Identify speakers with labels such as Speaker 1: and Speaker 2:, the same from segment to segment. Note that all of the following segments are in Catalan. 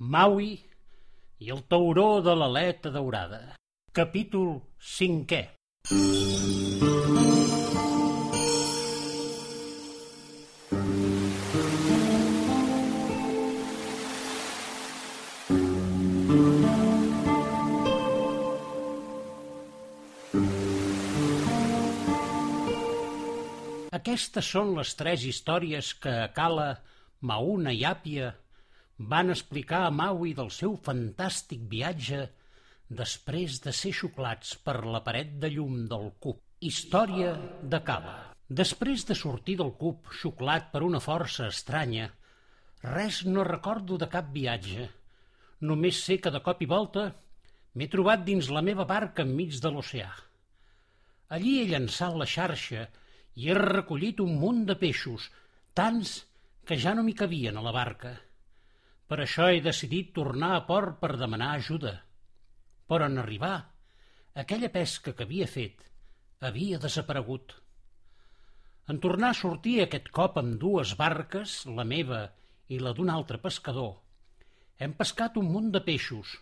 Speaker 1: Maui i el tauró de l'aleta daurada. Capítol cinquè. Aquestes són les tres històries que Cala, Mauna i Àpia van explicar a Maui del seu fantàstic viatge després de ser xuclats per la paret de llum del cub. Història de Cala. Després de sortir del cub xuclat per una força estranya, res no recordo de cap viatge. Només sé que de cop i volta m'he trobat dins la meva barca enmig de l'oceà. Allí he llançat la xarxa i he recollit un munt de peixos, tants que ja no m'hi cabien a la barca. Per això he decidit tornar a port per demanar ajuda. Però en arribar, aquella pesca que havia fet havia desaparegut. En tornar a sortir aquest cop amb dues barques, la meva i la d'un altre pescador, hem pescat un munt de peixos,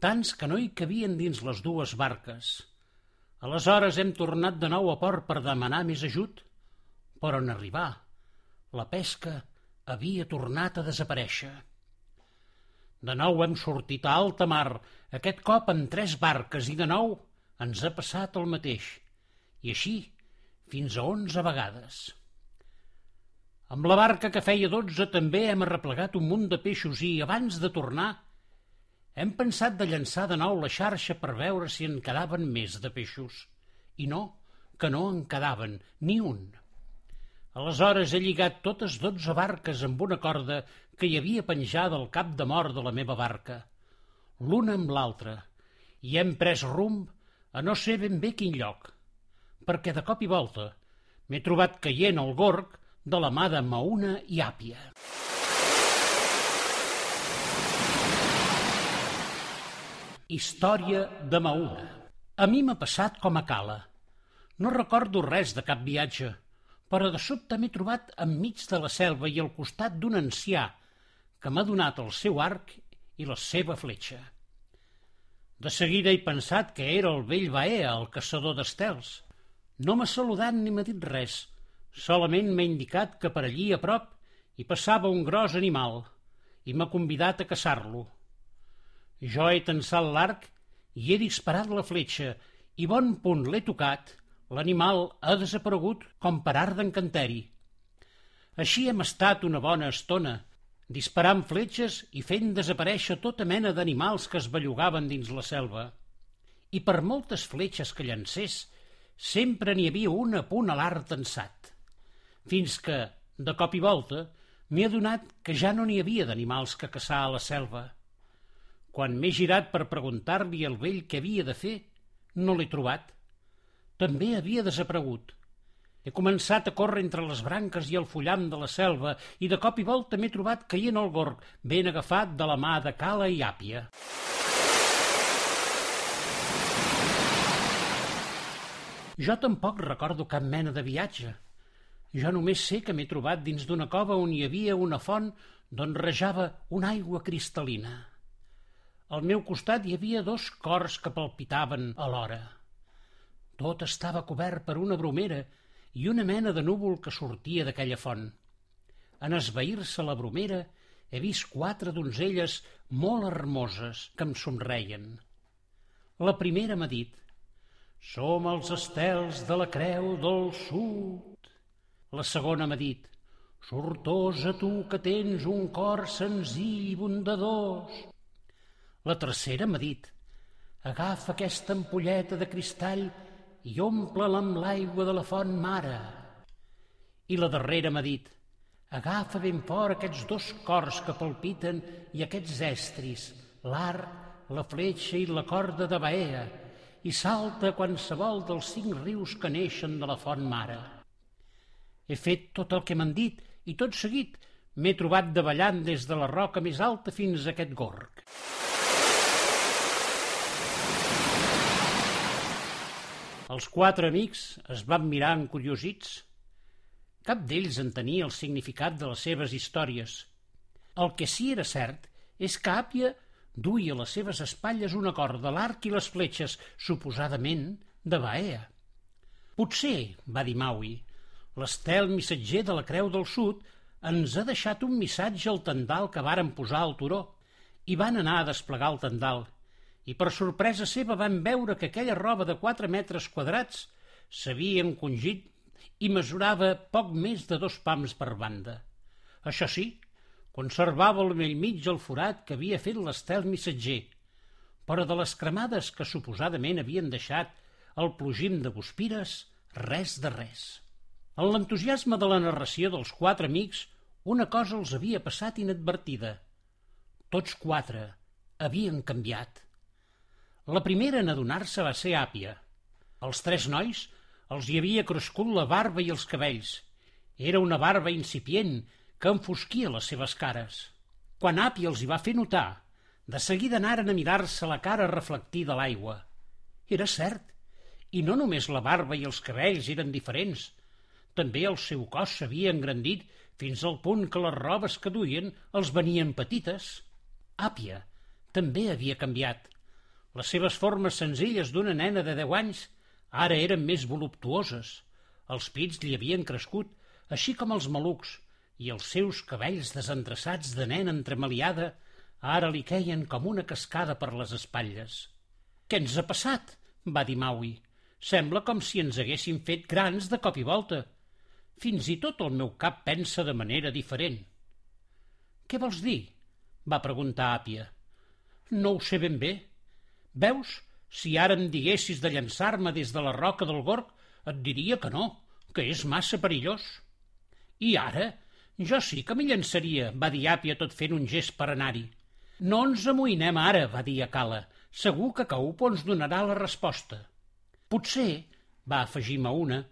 Speaker 1: tants que no hi cabien dins les dues barques. Aleshores hem tornat de nou a port per demanar més ajut, però en arribar, la pesca havia tornat a desaparèixer. De nou hem sortit a alta mar, aquest cop amb tres barques, i de nou ens ha passat el mateix, i així fins a onze vegades. Amb la barca que feia dotze també hem arreplegat un munt de peixos i, abans de tornar, hem pensat de llançar de nou la xarxa per veure si en quedaven més de peixos. I no, que no en quedaven ni un. Aleshores he lligat totes dotze barques amb una corda que hi havia penjada al cap de mort de la meva barca, l'una amb l'altra, i hem pres rumb a no sé ben bé quin lloc, perquè de cop i volta m'he trobat caient al gorg de la mà de Mauna i Àpia. Història de Mauna. A mi m'ha passat com a cala. No recordo res de cap viatge, però de sobte m'he trobat enmig de la selva i al costat d'un ancià que m'ha donat el seu arc i la seva fletxa. De seguida he pensat que era el vell Baea, el caçador d'estels. No m'ha saludat ni m'ha dit res, solament m'ha indicat que per allí a prop hi passava un gros animal i m'ha convidat a caçar-lo. Jo he tensat l'arc i he disparat la fletxa i bon punt l'he tocat L'animal ha desaparegut com per art d'encanteri. Així hem estat una bona estona, disparant fletxes i fent desaparèixer tota mena d'animals que es bellugaven dins la selva. I per moltes fletxes que llancés, sempre n'hi havia una a punt a l'art tensat. Fins que, de cop i volta, m'he adonat que ja no n'hi havia d'animals que caçar a la selva. Quan m'he girat per preguntar-li al vell què havia de fer, no l'he trobat també havia desaparegut. He començat a córrer entre les branques i el fullam de la selva i de cop i volta m'he trobat caient al gorg, ben agafat de la mà de Cala i Àpia. Jo tampoc recordo cap mena de viatge. Jo només sé que m'he trobat dins d'una cova on hi havia una font d'on rejava una aigua cristal·lina. Al meu costat hi havia dos cors que palpitaven alhora. Tot estava cobert per una bromera i una mena de núvol que sortia d'aquella font. En esvair-se la bromera he vist quatre donzelles molt hermoses que em somreien. La primera m'ha dit «Som els estels de la creu del sud». La segona m'ha dit «Sortosa tu que tens un cor senzill i bondadós». La tercera m'ha dit «Agafa aquesta ampolleta de cristall i omple-la amb l'aigua de la font mare. I la darrera m'ha dit, agafa ben fort aquests dos cors que palpiten i aquests estris, l'arc, la fletxa i la corda de Baea, i salta qualsevol dels cinc rius que neixen de la font mare. He fet tot el que m'han dit i tot seguit m'he trobat davallant des de la roca més alta fins a aquest gorg. Els quatre amics es van mirar encuriosits. Cap d'ells entenia el significat de les seves històries. El que sí era cert és que Àpia duia a les seves espatlles una corda, l'arc i les fletxes, suposadament de Baea. Potser, va dir Maui, l'estel missatger de la Creu del Sud ens ha deixat un missatge al tendal que varen posar al turó i van anar a desplegar el tendal i per sorpresa seva van veure que aquella roba de quatre metres quadrats s'havia encongit i mesurava poc més de dos pams per banda. Això sí, conservava al vell mig el forat que havia fet l'estel missatger, però de les cremades que suposadament havien deixat el plogim de Guspires, res de res. En l'entusiasme de la narració dels quatre amics, una cosa els havia passat inadvertida. Tots quatre havien canviat. La primera en adonar-se va ser Àpia. Els tres nois els hi havia crescut la barba i els cabells. Era una barba incipient que enfosquia les seves cares. Quan Api els hi va fer notar, de seguida anaren a mirar-se la cara reflectida a l'aigua. Era cert, i no només la barba i els cabells eren diferents, també el seu cos s'havia engrandit fins al punt que les robes que duien els venien petites. Àpia també havia canviat. Les seves formes senzilles d'una nena de deu anys ara eren més voluptuoses. Els pits li havien crescut, així com els malucs, i els seus cabells desendreçats de nen entremaliada ara li queien com una cascada per les espatlles. «Què ens ha passat?» va dir Maui. «Sembla com si ens haguessin fet grans de cop i volta. Fins i tot el meu cap pensa de manera diferent». «Què vols dir?» va preguntar Àpia. «No ho sé ben bé. Veus, si ara em diguessis de llançar-me des de la roca del Gorg, et diria que no, que és massa perillós. I ara jo sí que m'hi llançaria, va dir Àpia tot fent un gest per anar-hi. No ens amoïnem ara, va dir Acala. Segur que Caupo ens donarà la resposta. Potser, va afegir Mauna,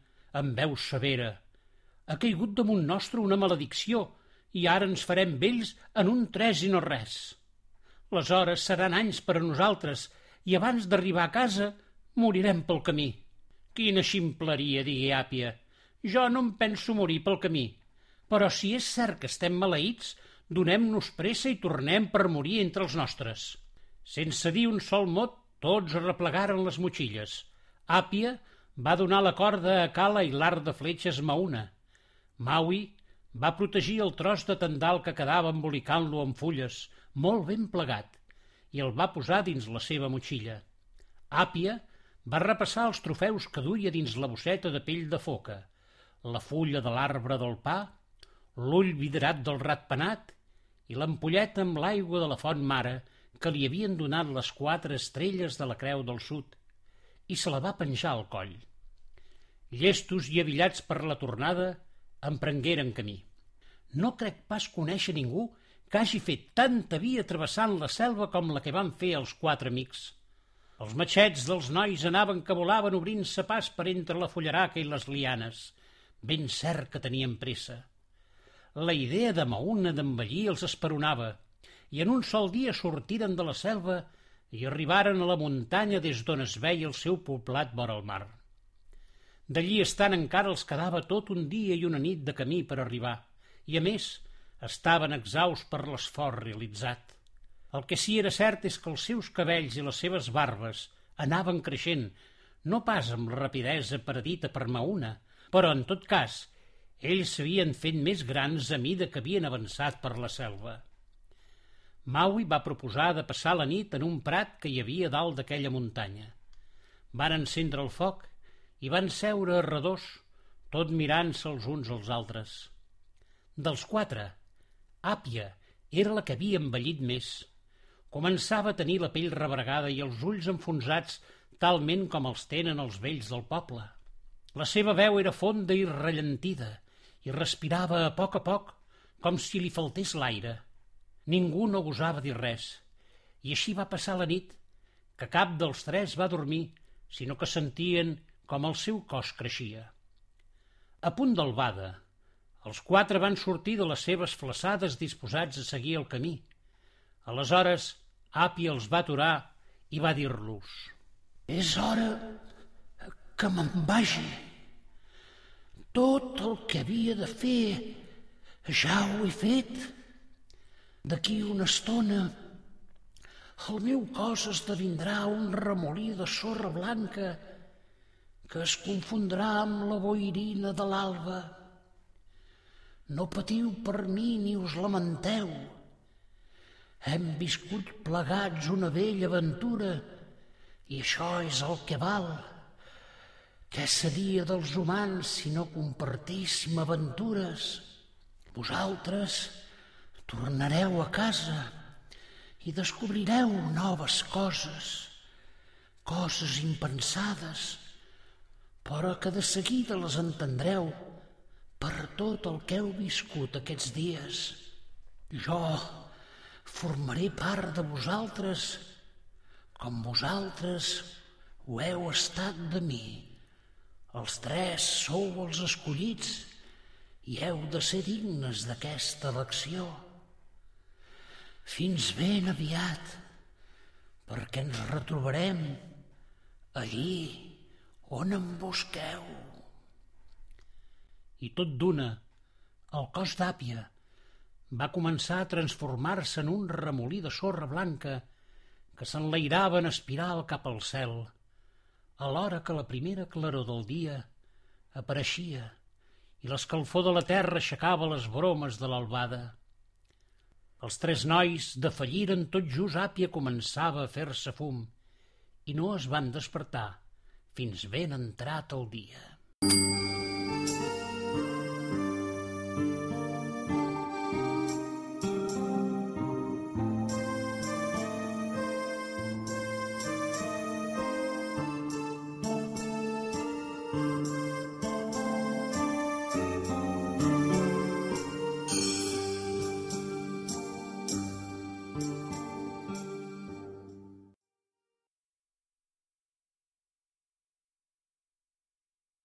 Speaker 1: amb veu severa, ha caigut damunt nostre una maledicció i ara ens farem vells en un tres i no res. Les hores seran anys per a nosaltres i abans d'arribar a casa morirem pel camí. Quina ximpleria, digué Àpia. Jo no em penso morir pel camí. Però si és cert que estem maleïts, donem-nos pressa i tornem per morir entre els nostres. Sense dir un sol mot, tots replegaren les motxilles. Àpia va donar la corda a Cala i l'art de fletxes Mauna. Maui va protegir el tros de tendal que quedava embolicant-lo amb fulles, molt ben plegat, i el va posar dins la seva motxilla. Àpia va repassar els trofeus que duia dins la bosseta de pell de foca, la fulla de l'arbre del pa, l'ull vidrat del ratpenat i l'ampolleta amb l'aigua de la font mare que li havien donat les quatre estrelles de la Creu del Sud i se la va penjar al coll. Llestos i avillats per la tornada, emprengueren camí. No crec pas conèixer ningú que hagi fet tanta via travessant la selva com la que van fer els quatre amics. Els matxets dels nois anaven que volaven obrint-se pas per entre la fullaraca i les lianes. Ben cert que tenien pressa. La idea de Mauna d'envellir els esperonava, i en un sol dia sortiren de la selva i arribaren a la muntanya des d'on es veia el seu poblat vora el mar. D'allí estant encara els quedava tot un dia i una nit de camí per arribar, i a més estaven exhaus per l'esforç realitzat. El que sí era cert és que els seus cabells i les seves barbes anaven creixent, no pas amb rapidesa predita per Mauna, però en tot cas ells s'havien fet més grans a mida que havien avançat per la selva. Maui va proposar de passar la nit en un prat que hi havia dalt d'aquella muntanya. Van encendre el foc i van seure a redós, tot mirant-se els uns als altres. Dels quatre, Àpia era la que havia envellit més. Començava a tenir la pell rebregada i els ulls enfonsats talment com els tenen els vells del poble. La seva veu era fonda i rellentida, i respirava a poc a poc com si li faltés l'aire. Ningú no gosava dir res, i així va passar la nit, que cap dels tres va dormir, sinó que sentien com el seu cos creixia. A punt d'albada, els quatre van sortir de les seves flaçades disposats a seguir el camí. Aleshores, Api els va aturar i va dir-los «És hora que me'n vagi». Tot el que havia de fer ja ho he fet. D'aquí una estona el meu cos esdevindrà un remolí de sorra blanca que es confondrà amb la boirina de l'alba. No patiu per mi ni us lamenteu. Hem viscut plegats una vella aventura i això és el que val. Què seria dels humans si no compartíssim aventures? Vosaltres tornareu a casa i descobrireu noves coses, coses impensades, però que de seguida les entendreu per tot el que heu viscut aquests dies. Jo formaré part de vosaltres com vosaltres ho heu estat de mi. Els tres sou els escollits i heu de ser dignes d'aquesta elecció. Fins ben aviat, perquè ens retrobarem allí on em busqueu. I tot d'una, el cos d'àpia va començar a transformar-se en un remolí de sorra blanca que s'enlairava en espiral cap al cel, alhora que la primera claror del dia apareixia i l'escalfor de la terra aixecava les bromes de l'albada. Els tres nois defalliren tot just àpia començava a fer-se fum i no es van despertar fins ben entrat el dia.